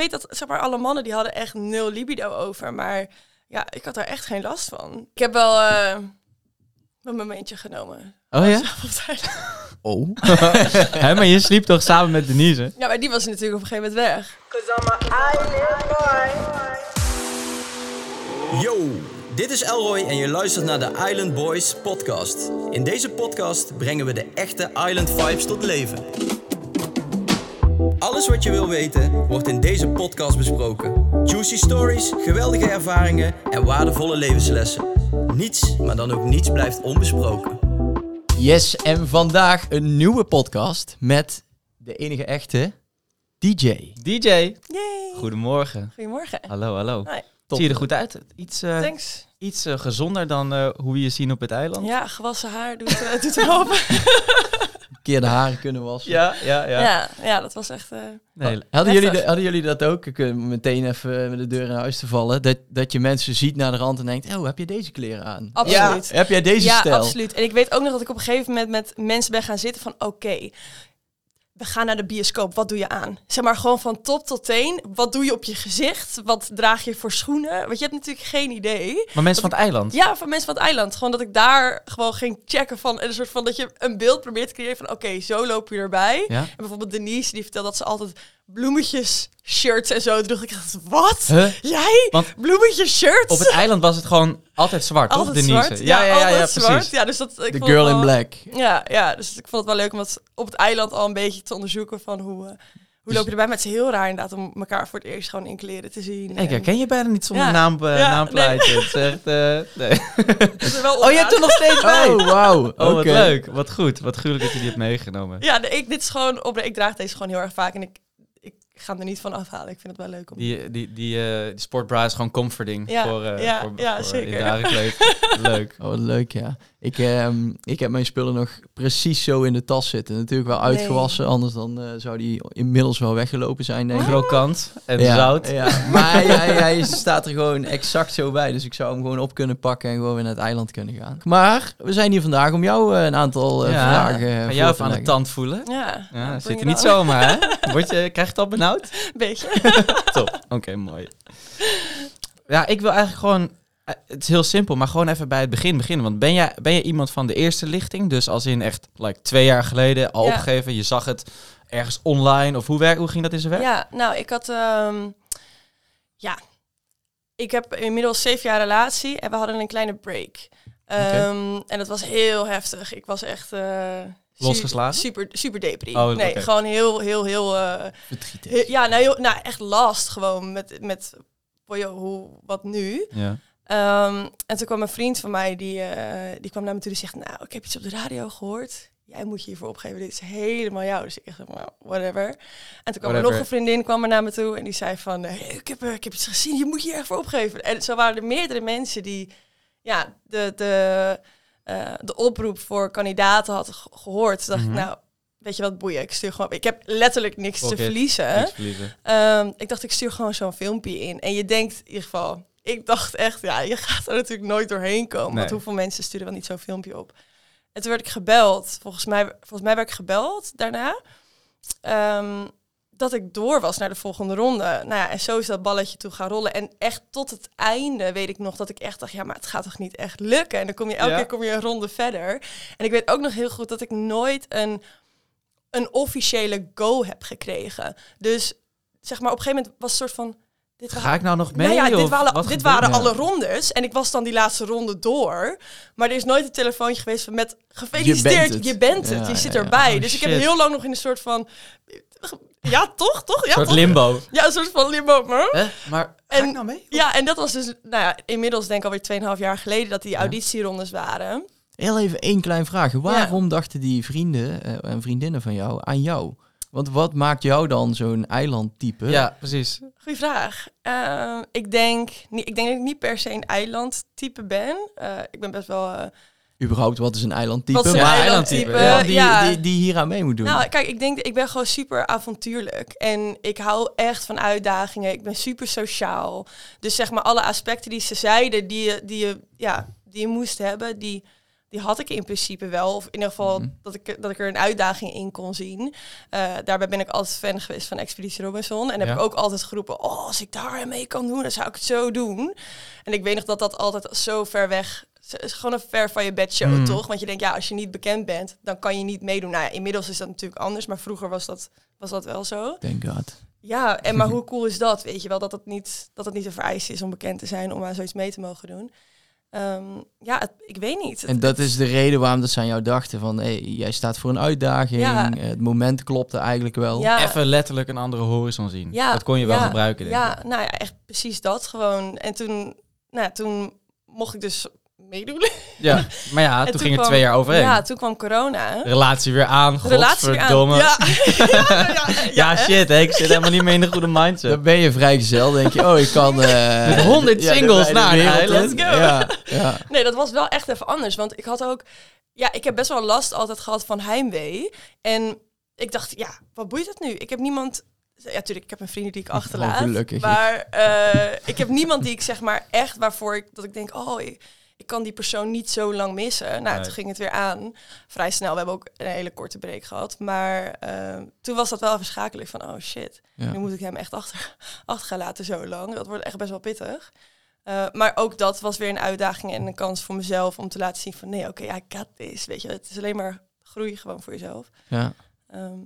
weet dat zeg maar, alle mannen die hadden echt nul libido over. Maar ja, ik had daar echt geen last van. Ik heb wel eh, een momentje genomen. Oh ja? Oh. Hè, maar je sliep toch samen met Denise? Ja, maar die was natuurlijk op een gegeven moment weg. Yo, dit is Elroy en je luistert naar de Island Boys podcast. In deze podcast brengen we de echte Island vibes tot leven. Alles wat je wil weten wordt in deze podcast besproken. Juicy stories, geweldige ervaringen en waardevolle levenslessen. Niets, maar dan ook niets blijft onbesproken. Yes, en vandaag een nieuwe podcast met de enige echte DJ. DJ, Yay. goedemorgen. Goedemorgen. Hallo, hallo. Hi. Zie je er goed uit? Iets, eh, Thanks. iets eh, gezonder dan eh, hoe we je zien op het eiland? Ja, gewassen haar doet, uh, doet er keer de haren kunnen wassen. ja, ja. ja. Ja. Ja, dat was echt... eh, Nee, Hadden jullie, de- hadden jullie dat ook? Ik eh, meteen even met de deur in huis te vallen. Dat, dat je mensen ziet naar de rand en denkt: Oh, heb je deze kleren aan? Absoluut. Heb jij deze ja, stijl? absoluut. En ik weet ook nog dat ik op een gegeven moment met mensen ben gaan zitten van... Oké, we gaan naar de bioscoop. Wat doe je aan? Zeg maar gewoon van top tot teen. Wat doe je op je gezicht? Wat draag je voor schoenen? Want je hebt natuurlijk geen idee. Maar mensen van het eiland? Ja, van mensen van het eiland. Gewoon dat ik daar gewoon ging checken van... Een soort van dat je een beeld probeert te creëren van... Oké, zo loop je erbij. Ja? En bijvoorbeeld Denise, die vertelt dat ze altijd bloemetjes shirts en zo droeg. Ik dacht, wat? Huh? Jij? Want bloemetjes shirts? op het eiland was het gewoon altijd zwart, toch, altijd Denise? zwart. Ja, ja, ja, ja, altijd zwart. precies. Ja, dus dat, ik The vond het girl in wel- black. Ja, ja, dus ik vond het wel leuk om dat op het eiland al een beetje te onderzoeken van hoe, eh, hoe loop je erbij. Maar het is heel raar inderdaad om elkaar voor het eerst gewoon in kleren te zien. Ik En- herken je bijna niet zonder Ja. naam, uh, Ja, naampleitje. Het is echt, eh, nee. Het is er wel Oh, je hebt er nog steeds bij? Oh, wauw. Oh, wat Oké. leuk. Wat goed. Wat gruwelijk dat je die hebt meegenomen. Ja, ik, dit is gewoon op, ik draag deze gewoon heel erg vaak en ik, ik ga hem er niet van afhalen. Ik vind het wel leuk om. Die, die, die, eh, die sportbra is gewoon comforting Ja, voor, eh ja, voor, ja, voor zeker. Leuk. Oh, leuk, ja. Ik, ehm, ik heb mijn spullen nog precies zo in de tas zitten. Natuurlijk wel uitgewassen, anders dan eh, zou die inmiddels wel weggelopen zijn, denk ik. Krokant en ja, zout. Ja, maar hij, hij, hij staat er gewoon exact zo bij. Dus ik zou hem gewoon op kunnen pakken en gewoon weer naar het eiland kunnen gaan. Maar we zijn hier vandaag om jou eh, een aantal eh, Ja, vragen voor jou even aan de tand voelen. Ja, Ja, bring zit it er niet zomaar, hè? Word je, krijg je het al benauwd? Een beetje. Top. Oké, mooi. Ja, ik wil eigenlijk gewoon... eh, Het is heel simpel, maar gewoon even bij het begin beginnen. Want ben jij, ben jij iemand van de eerste lichting? Dus als in echt like, twee jaar geleden al Ja. opgegeven. Je zag het ergens online. Of hoe, werk, hoe ging dat in zijn werk? Ja, nou, ik had... ehm, ja, ik heb inmiddels zeven jaar relatie en we hadden een kleine break. Ehm, En dat was heel heftig. Ik was echt... su- Losgeslagen? Super, super depri. Oh, nee, gewoon heel, heel, heel... eh, heel- ja, nou, heel, nou, echt last gewoon met... met hoe, wat nu? Ja. Ehm, en toen kwam een vriend van mij, die, eh, die kwam naar me toe en zegt, nou, ik heb iets op de radio gehoord. Jij moet je hiervoor opgeven, dit is helemaal jou. Dus ik echt, nou, whatever. En toen kwam er nog een vriendin kwam er naar me toe en die zei van, ik, heb, ik heb iets gezien, je moet je ervoor opgeven. En zo waren er meerdere mensen die, ja, de, de, eh, de oproep voor kandidaten had ge- gehoord. Toen dacht Mhm. ik, nou, weet je wat, boeien, ik stuur gewoon, ik heb letterlijk niks te verliezen. Niks verliezen. Ehm, ik dacht, ik stuur gewoon zo'n filmpje in. En je denkt in ieder geval... Ik dacht echt, ja, je gaat er natuurlijk nooit doorheen komen. Nee. Want hoeveel mensen sturen wel niet zo'n filmpje op? En toen werd ik gebeld. Volgens mij, volgens mij werd ik gebeld daarna. ehm, dat ik door was naar de volgende ronde. Nou ja, en zo is dat balletje toe gaan rollen. En echt tot het einde weet ik nog dat ik echt dacht... ja, maar het gaat toch niet echt lukken? En dan kom je elke Ja. keer kom je een ronde verder. En ik weet ook nog heel goed dat ik nooit een, een officiële go heb gekregen. Dus zeg maar, op een gegeven moment was het soort van... Dit Ga ik nou nog mee? nou ja, dit of waren, wat dit waren er? alle rondes. En ik was dan die laatste ronde door. Maar er is nooit een telefoontje geweest van met gefeliciteerd, je bent het. het, je, Ja, zit ja, ja. erbij. Oh, dus ik heb heel lang nog in een soort van... Ja, toch? toch? Ja, Een soort toch? limbo. Ja, een soort van limbo. Maar, Hè? Maar En- ik nou mee? ja, en dat was dus nou ja, inmiddels denk ik alweer 2,5 jaar geleden dat die auditierondes waren. Heel even één klein vraagje. Waarom dachten die vrienden eh, en vriendinnen van jou aan jou? Want wat maakt jou dan zo'n eilandtype? Ja, precies. Goeie vraag. Eh, ik, denk, niet, ik denk dat ik niet per se een eilandtype ben. Eh, ik ben best wel... eh, Überhaupt, wat is een eilandtype? Wat is een Maar eilandtype? ja, die, Ja. die, die hier aan mee moet doen. Nou, kijk, ik denk, ik ben gewoon super avontuurlijk. En ik hou echt van uitdagingen. Ik ben super sociaal. Dus zeg maar, alle aspecten die ze zeiden, die je, die je, ja, die je moest hebben, die, die had ik in principe wel. Of in ieder geval Mhm. dat, ik, dat ik er een uitdaging in kon zien. Eh, daarbij ben ik altijd fan geweest van Expeditie Robinson. En heb Ja. ik ook altijd geroepen, oh, als ik daar mee kan doen, dan zou ik het zo doen. En ik weet nog dat dat altijd zo ver weg... Het is gewoon een ver van je bed show, Mm. toch? Want je denkt, ja, als je niet bekend bent, dan kan je niet meedoen. Nou ja, inmiddels is dat natuurlijk anders, maar vroeger was dat, was dat wel zo. Thank God. Ja, en maar hoe cool is dat? Weet je wel dat het niet, dat het niet een vereiste is om bekend te zijn om aan zoiets mee te mogen doen. Ehm, ja, het- ik weet niet. En dat is de reden waarom dat ze aan jou dachten van, hey, jij staat voor een uitdaging. Ja. eh, Het moment klopte eigenlijk wel. ja, Even letterlijk een andere horizon zien. Ja, dat kon je wel ja, gebruiken, denk ja, ik. nou ja, echt precies dat gewoon. En toen, nou, ja, toen mocht ik dus meedoen. Ja, maar ja, En toen, ging er kwam- twee jaar overheen. Ja, toen kwam corona. Relatie weer aan, Relatie weer aan. godverdomme. Ja, ja, ja, Ja, ja, hè? shit, hè, ik zit helemaal niet meer in de goede mindset. Dan ben je vrijgezel, denk je, oh, ik kan... eh, Met 100 ja, de singles naar. Let's go. Ja, ja. Nee, dat was wel echt even anders. Want ik had ook... Ja, ik heb best wel last altijd gehad van heimwee. En ik dacht, ja, wat boeit het nu? Ik heb niemand... Ja, natuurlijk, ik heb een vrienden die ik achterlaat. gelukkig. Maar eh, ik heb niemand die ik zeg maar echt waarvoor ik... Dat ik denk, oh, ik kan die persoon niet zo lang missen. Nou, Nee. toen ging het weer aan. Vrij snel. We hebben ook een hele korte break gehad. Maar eh, toen was dat wel even van, oh shit. Ja. Nu moet ik hem echt achter, achter gaan laten zo lang. Dat wordt echt best wel pittig. Eh, maar ook dat was weer een uitdaging en een kans voor mezelf om te laten zien van nee, oké, I got this. Weet je, het is alleen maar groei gewoon voor jezelf. ja. Ehm,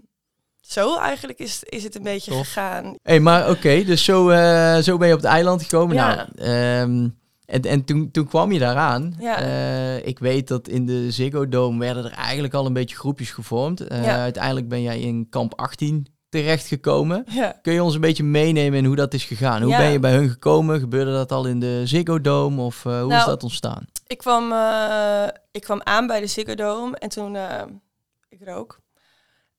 zo eigenlijk is, is het een beetje Tof. gegaan. hey, maar oké, dus zo, eh, zo ben je op het eiland gekomen. Ja. Nou, ehm, en en toen, toen kwam je daaraan. Ja. Eh, ik weet dat in de Ziggo Dome werden er eigenlijk al een beetje groepjes gevormd. Eh, Ja. Uiteindelijk ben jij in kamp 18 terechtgekomen. Ja. Kun je ons een beetje meenemen in hoe dat is gegaan? Hoe Ja. ben je bij hun gekomen? Gebeurde dat al in de Ziggo Dome of eh, hoe is Nou, dat ontstaan? Ik, kwam, ik kwam aan bij de Ziggo Dome en toen ik rook.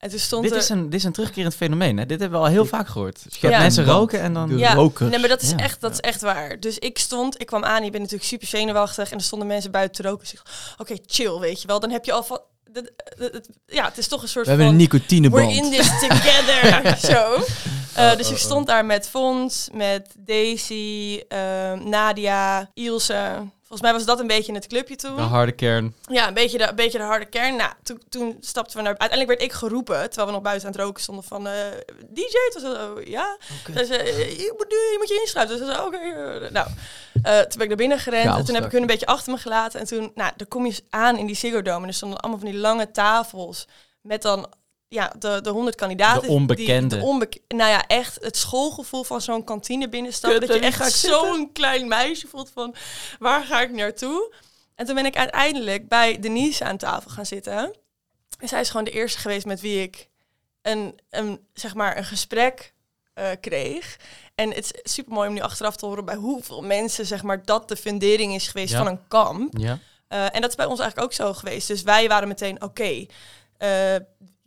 En toen stond Dit er... is, een, dit is een terugkerend fenomeen, hè? Dit hebben we al heel vaak gehoord. Dus je hebt Ja. mensen roken en dan... Ja, rokers. Nee, maar dat is, Ja. echt, dat is echt waar. Dus ik stond, ik kwam aan, je bent natuurlijk super zenuwachtig. En er stonden mensen buiten te roken. Dus ik dacht, oké, chill, weet je wel. Dan heb je al van... ja, het is toch een soort We hebben van... een We're nicotineband. in this together. Zo. Uh, Oh, dus oh, ik oh. stond daar met Fons, met Daisy, ehm, Nadia, Ilse. Volgens mij was dat een beetje het clubje toen. De harde kern. Ja, een beetje de, een beetje de harde kern. Nou, toen, toen stapten we naar... Uiteindelijk werd ik geroepen, terwijl we nog buiten aan het roken stonden van... eh, DJ, toen zei zo, ja. Zei, eh, je, moet, nu- je moet je inschrijven. Dus ze zei, oké. eh, nou, eh, toen ben ik naar binnen gerend. En toen heb ik hun een beetje achter me gelaten. En toen, nou, dan kom je aan in die Ziggo Dome. En er stonden allemaal van die lange tafels met dan... Ja, de, de 100 kandidaten. De die- onbekende. de onbek- nou ja, echt het schoolgevoel van zo'n kantine binnenstappen. Dat je echt zo'n klein meisje voelt van, waar ga ik naartoe? En toen ben ik uiteindelijk bij Denise aan tafel gaan zitten. En zij is gewoon de eerste geweest met wie ik een, een, zeg maar een gesprek eh, kreeg. En het is super mooi om nu achteraf te horen bij hoeveel mensen zeg maar, dat de fundering is geweest Ja. van een kamp. Ja. Eh, en dat is bij ons eigenlijk ook zo geweest. Dus wij waren meteen, oké, eh,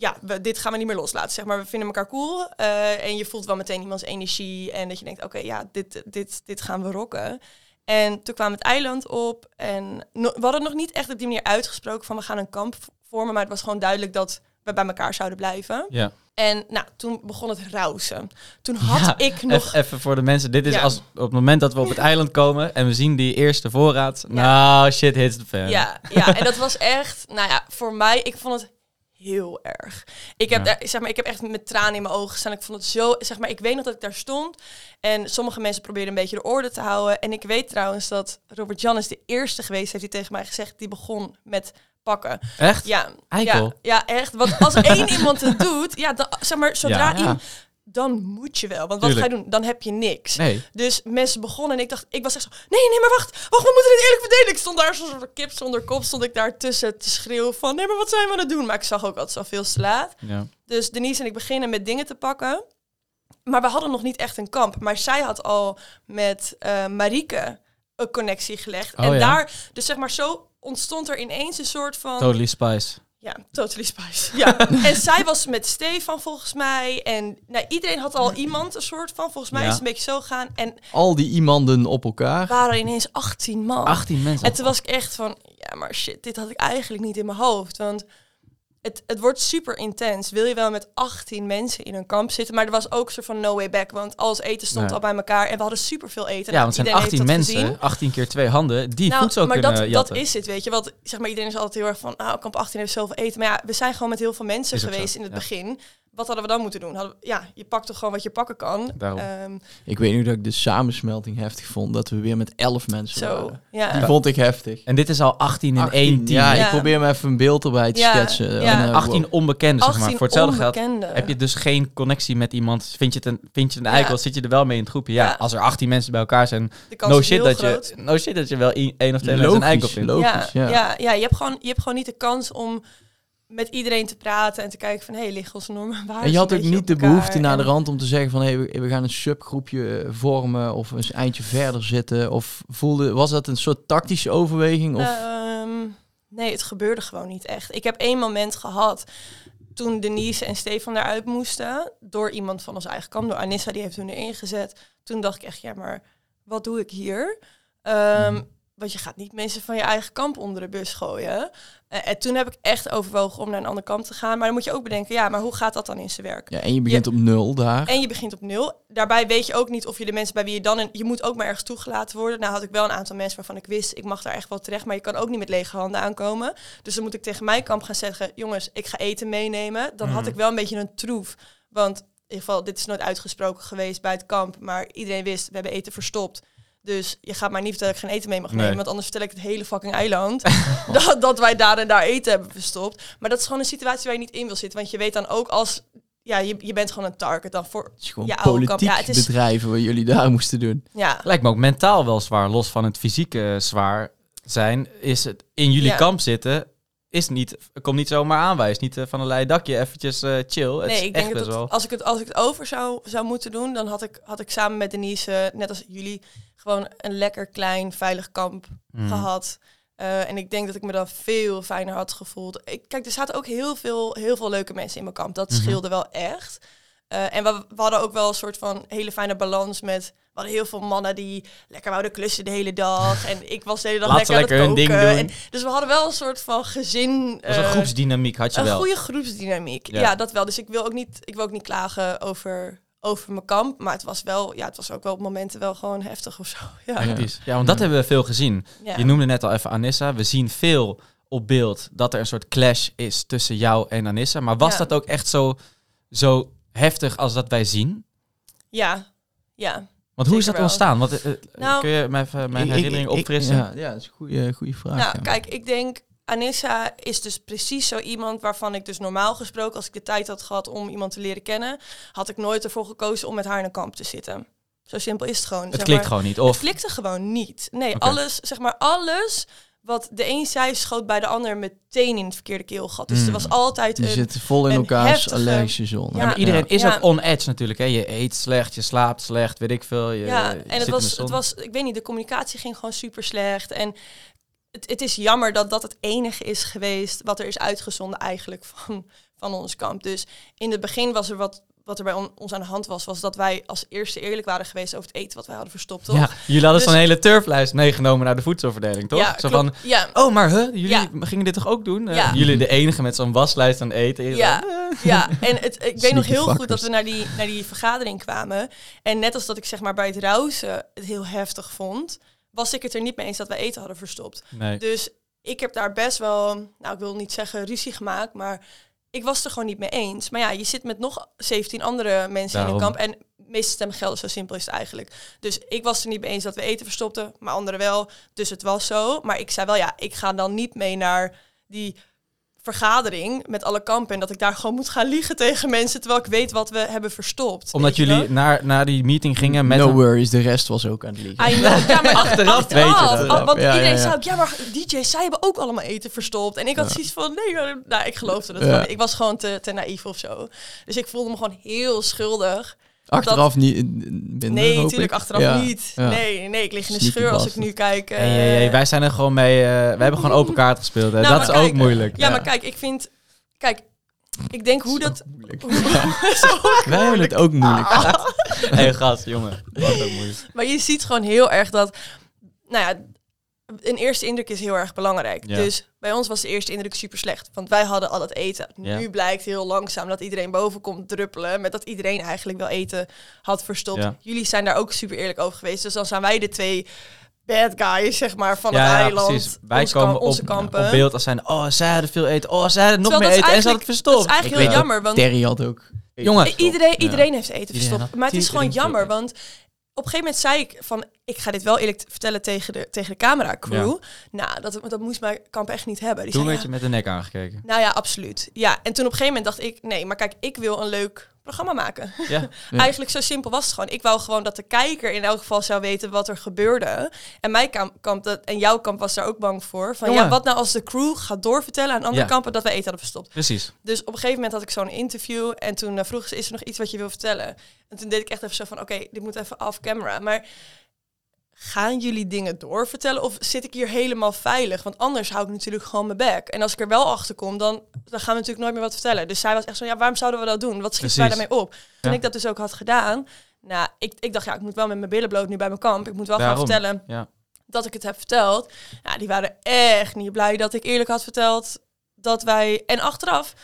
ja, we, dit gaan we niet meer loslaten. Zeg maar, we vinden elkaar cool. eh, en je voelt wel meteen iemands energie. En dat je denkt, oké, ja, dit, dit, dit gaan we rocken. En toen kwam het eiland op. En no- we hadden nog niet echt op die manier uitgesproken van we gaan een kamp vormen. Maar het was gewoon duidelijk dat we bij elkaar zouden blijven. ja. En nou, toen begon het rausen. Toen had Ja, ik nog... Even, voor de mensen. Dit is Ja. als op het moment dat we op het eiland komen en we zien die eerste voorraad. Nou, shit hits the fan. Ja, ja, en dat was echt, nou ja, voor mij, ik vond het heel erg. Ik heb, Ja. daar, zeg maar, ik heb echt met tranen in mijn ogen gestaan. Ik vond het zo, zeg maar, ik weet nog dat ik daar stond. En sommige mensen probeerden een beetje de orde te houden. En ik weet trouwens dat Robert Jan is de eerste geweest, heeft hij tegen mij gezegd, die begon met pakken. Echt? Ja, Eikel. ja, ja, echt. Want als één iemand het doet, ja, dan, zeg maar, zodra Ja. Dan moet je wel. Want wat ga je doen? Dan heb je niks. Nee. Dus mensen begonnen en ik dacht, ik was echt zo, nee, nee, maar wacht, wacht, we moeten dit eerlijk verdelen. Ik stond daar een kip zonder kop, stond ik daar tussen te schreeuwen van, nee, maar wat zijn we aan het doen? Maar ik zag ook altijd zo veel te laat. Ja. Dus Denise en ik beginnen met dingen te pakken. Maar we hadden nog niet echt een kamp. Maar zij had al met Marieke een connectie gelegd. Oh, en ja. daar, dus zeg maar zo ontstond er ineens een soort van... Totally Spice. Ja, totally spice. Ja. en zij was met Stefan volgens mij. En nou, iedereen had al iemand een soort van. Volgens mij Ja. is het een beetje zo gegaan. En Al die iemanden op elkaar. waren ineens 18 man. 18 mensen. En toen was ik echt van, ja, maar shit, dit had ik eigenlijk niet in mijn hoofd. Want het, het wordt super intens. Wil je wel met 18 mensen in een kamp zitten? Maar er was ook een soort van no way back. Want alles eten stond al bij elkaar. En we hadden super veel eten. Ja, want het zijn Iedereen heeft 18 dat mensen, gezien. 18 keer twee handen, die Nou, voedsel maar kunnen dat, dat jatten. is het, weet je. Want zeg maar, iedereen is altijd heel erg van... Ah, kamp 18 heeft zoveel eten. Maar ja, we zijn gewoon met heel veel mensen Is geweest in het ja. begin. Wat hadden we dan moeten doen? Hadden we- ja, je pakt toch gewoon wat je pakken kan. Daarom. Ehm, Ik weet nu dat ik de samensmelting heftig vond. Dat we weer met elf mensen zo, waren. ja. Die vond ik heftig. En dit is al 18 in 18, één team. Ja, Ja. ik probeer me even een beeld erbij te Ja, schetsen. ja. En, eh, 18 onbekenden, zeg maar. 18 Voor hetzelfde geld onbekenden. heb je dus geen connectie met iemand. Vind je het een, vind je het een eikel, zit je er wel mee in het groepje. Ja, Ja. als er 18 mensen bij elkaar zijn, De kans no is shit, heel dat groot. je, no shit dat je wel één of twee mensen een eikel Logisch, vindt. logisch. ja, ja. ja. Ja, je, hebt gewoon, je hebt gewoon niet de kans om met iedereen te praten en te kijken van... hé, hey, liggen onze normen en waarden En je had ook niet de behoefte naar de rand om te zeggen van... hé, we, we gaan een subgroepje eh, vormen of een eindje verder zitten. Of voelde, was dat een soort tactische overweging? Of, Ehm, nee, het gebeurde gewoon niet echt. Ik heb één moment gehad toen Denise en Stefan daaruit moesten. Door iemand van ons eigen kamp, door Anissa, die heeft hun erin gezet. Toen dacht ik echt, ja, maar wat doe ik hier? Ehm, Mhm. Want je gaat niet mensen van je eigen kamp onder de bus gooien. Eh, en toen heb ik echt overwogen om naar een ander kamp te gaan. Maar dan moet je ook bedenken, ja, maar hoe gaat dat dan in zijn werk? ja, en je begint op nul daar. En je begint op nul. Daarbij weet je ook niet of je de mensen bij wie je dan... In, je moet ook maar ergens toegelaten worden. Nou had ik wel een aantal mensen waarvan ik wist... ik mag daar echt wel terecht, maar je kan ook niet met lege handen aankomen. Dus dan moet ik tegen mijn kamp gaan zeggen... jongens, ik ga eten meenemen. Dan had Mhm. ik wel een beetje een troef. Want in ieder geval, dit is nooit uitgesproken geweest bij het kamp... maar iedereen wist, we hebben eten verstopt. Dus je gaat maar niet vertellen dat ik geen eten mee mag Nee. nemen... want anders vertel ik het hele fucking eiland... dat, dat wij daar en daar eten hebben verstopt. Maar dat is gewoon een situatie waar je niet in wil zitten. Want je weet dan ook als... Ja, je, je bent gewoon een target dan voor Het is gewoon Ja, oude politiek. Ja, het is- bedrijven wat jullie daar moesten doen. Ja, Lijkt me ook mentaal wel zwaar, los van het fysieke zwaar zijn. Is het in jullie Ja. kamp zitten, is niet, komt niet zomaar aanwijs. Niet eh, van een leien dakje, eventjes eh, chill. Het nee, is ik denk dat wel... als, ik het, als ik het over zou, zou moeten doen, dan had ik, had ik samen met Denise, eh, net als jullie, gewoon een lekker klein, veilig kamp Mm. gehad. Eh, en ik denk dat ik me dan veel fijner had gevoeld. Ik, kijk, er zaten ook heel veel, heel veel leuke mensen in mijn kamp. Dat Mhm. scheelde wel echt. Eh, en we, we hadden ook wel een soort van hele fijne balans met... We hadden heel veel mannen die lekker wouden klussen de hele dag. En ik was de hele dag lekker, aan lekker het hun koken. ding doen. En, dus we hadden wel een soort van gezin... Dat was een eh, groepsdynamiek, had je een wel. goede groepsdynamiek. Ja. Ja. dat wel. Dus ik wil ook niet, ik wil ook niet klagen over, over mijn kamp. Maar het was wel, ja, het was ook wel op momenten wel gewoon heftig of zo. Ja. Ja, precies. ja, want dat hebben we veel gezien. Ja. Je noemde net al even Anissa. We zien veel op beeld dat er een soort clash is tussen jou en Anissa. Maar was Ja. dat ook echt zo, zo heftig als dat wij zien? ja, ja. Want hoe is dat wel. ontstaan? Want, eh, eh, Nou, kun je mij even mijn Ik- herinnering ik- opfrissen? ja, ja, dat is een goede, goede vraag. Nou, ja. kijk, ik denk, Anissa is dus precies zo iemand waarvan ik dus normaal gesproken, als ik de tijd had gehad om iemand te leren kennen, had ik nooit ervoor gekozen om met haar in een kamp te zitten. Zo simpel is het gewoon. het zeg klikt maar. gewoon niet. Het Of klikte gewoon niet. Nee, alles, zeg maar, alles wat de een zei, schoot bij de ander meteen in het verkeerde keelgat. Dus Mm. er was altijd een... zitten vol in elkaars heftige- allergische zone. Ja, Ja, maar iedereen is Ja. ook on edge natuurlijk. Hè? Je eet slecht, je slaapt slecht, weet ik veel. Je, ja, je en zit het was, het was, ik weet niet, de communicatie ging gewoon super slecht. En het, het is jammer dat dat het enige is geweest wat er is uitgezonden eigenlijk van, van ons kamp. Dus in het begin was er wat, wat er bij on- ons aan de hand was, was dat wij als eerste eerlijk waren geweest over het eten wat wij hadden verstopt, toch? Ja, jullie hadden Dus- zo'n hele turflijst meegenomen naar de voedselverdeling, toch? Ja, Zo klopt. van, ja, oh, maar huh, jullie Ja. gingen dit toch ook doen? Eh, Ja. jullie de enige met zo'n waslijst aan eten. Ja, ja, en het, ik weet nog heel goed dat we naar die, naar die vergadering kwamen. En net als dat ik zeg maar bij het rauzen het heel heftig vond, was ik het er niet mee eens dat we eten hadden verstopt. Nee. Dus ik heb daar best wel, nou ik wil niet zeggen ruzie gemaakt, maar ik was er gewoon niet mee eens. Maar ja, je zit met nog 17 andere mensen in een kamp en meeste stemmen gelden, zo simpel is het eigenlijk. Dus ik was er niet mee eens dat we eten verstopten, maar anderen wel. Dus het was zo. Maar ik zei wel, ja, ik ga dan niet mee naar die vergadering met alle kampen en dat ik daar gewoon moet gaan liegen tegen mensen terwijl ik weet wat we hebben verstopt. Omdat jullie wel? naar, naar die meeting gingen met... no een- worries, de rest was ook aan het liegen. I know. Ja, maar Achteraf weet je dat. Want Ja, iedereen ja. zei ook, ja, maar DJ's, zij hebben ook allemaal eten verstopt. En ik had zoiets van, nee, maar- nou, ik geloofde gewoon. Ik was gewoon te, te naïef of zo. Dus ik voelde me gewoon heel schuldig. Achteraf niet eh, minder, nee, hoop natuurlijk ik. achteraf Ja, niet. ja. Nee, nee, ik lig in de Sneaky scheur als ik nu kijk. eh, Hey, hey, hey, wij zijn er gewoon mee... eh, wij hebben gewoon open kaart gespeeld. Hè. Nou, dat is ook moeilijk. Ja, maar kijk, ik vind... Kijk, ik denk hoe dat... Moeilijk. Zo Wij hebben het ook moeilijk. hey, gast, jongen. Dat is ook moeilijk. Maar je ziet gewoon heel erg dat, nou ja, een eerste indruk is heel erg belangrijk. Ja. Dus bij ons was de eerste indruk super slecht. Want wij hadden al dat eten. Ja. Nu blijkt heel langzaam dat iedereen boven komt druppelen. Met dat iedereen eigenlijk wel eten had verstopt. Ja. Jullie zijn daar ook super eerlijk over geweest. Dus dan zijn wij de twee bad guys, zeg maar, van ja, het eiland. precies. Wij onze, komen onze op, kampen. op beeld als zijn, oh, zij hadden veel eten. Oh, zij hadden nog Terwijl meer eten. En ze hadden het eigenlijk- Dat is verstopt. eigenlijk Ik heel jammer. Want Terry had ook... Jongen, Iedereen, Ja. iedereen heeft eten verstopt. Maar het is gewoon jammer, want op een gegeven moment zei ik van... Ik ga dit wel eerlijk vertellen tegen de, tegen de cameracrew. Nou, dat, dat moest mijn kamp echt niet hebben. Die Toen zei, werd je met de nek aangekeken. Nou ja, absoluut. Ja, en toen op een gegeven moment dacht ik... Nee, maar kijk, ik wil een leuk programma maken. Ja. Ja. Eigenlijk zo simpel was het gewoon. Ik wou gewoon dat de kijker in elk geval zou weten wat er gebeurde. En mijn kamp, kamp dat, en jouw kamp was daar ook bang voor. Van ja, wat nou als de crew gaat doorvertellen aan andere Ja. kampen dat we eten hadden verstopt. Precies. Dus op een gegeven moment had ik zo'n interview en toen uh, vroeg ze, is er nog iets wat je wil vertellen? En toen deed ik echt even zo van, oké, dit moet even off camera. Maar gaan jullie dingen doorvertellen of zit ik hier helemaal veilig? Want anders hou ik natuurlijk gewoon mijn bek. En als ik er wel achter kom, dan, dan gaan we natuurlijk nooit meer wat vertellen. Dus zij was echt zo, ja, waarom zouden we dat doen? Wat schieten wij daarmee op? Toen Ja. ik dat dus ook had gedaan, nou, ik, ik dacht, ja, ik moet wel met mijn billen bloot nu bij mijn kamp. Ik moet wel Daarom. gaan vertellen Ja. dat ik het heb verteld. Ja, die waren echt niet blij dat ik eerlijk had verteld dat wij... En achteraf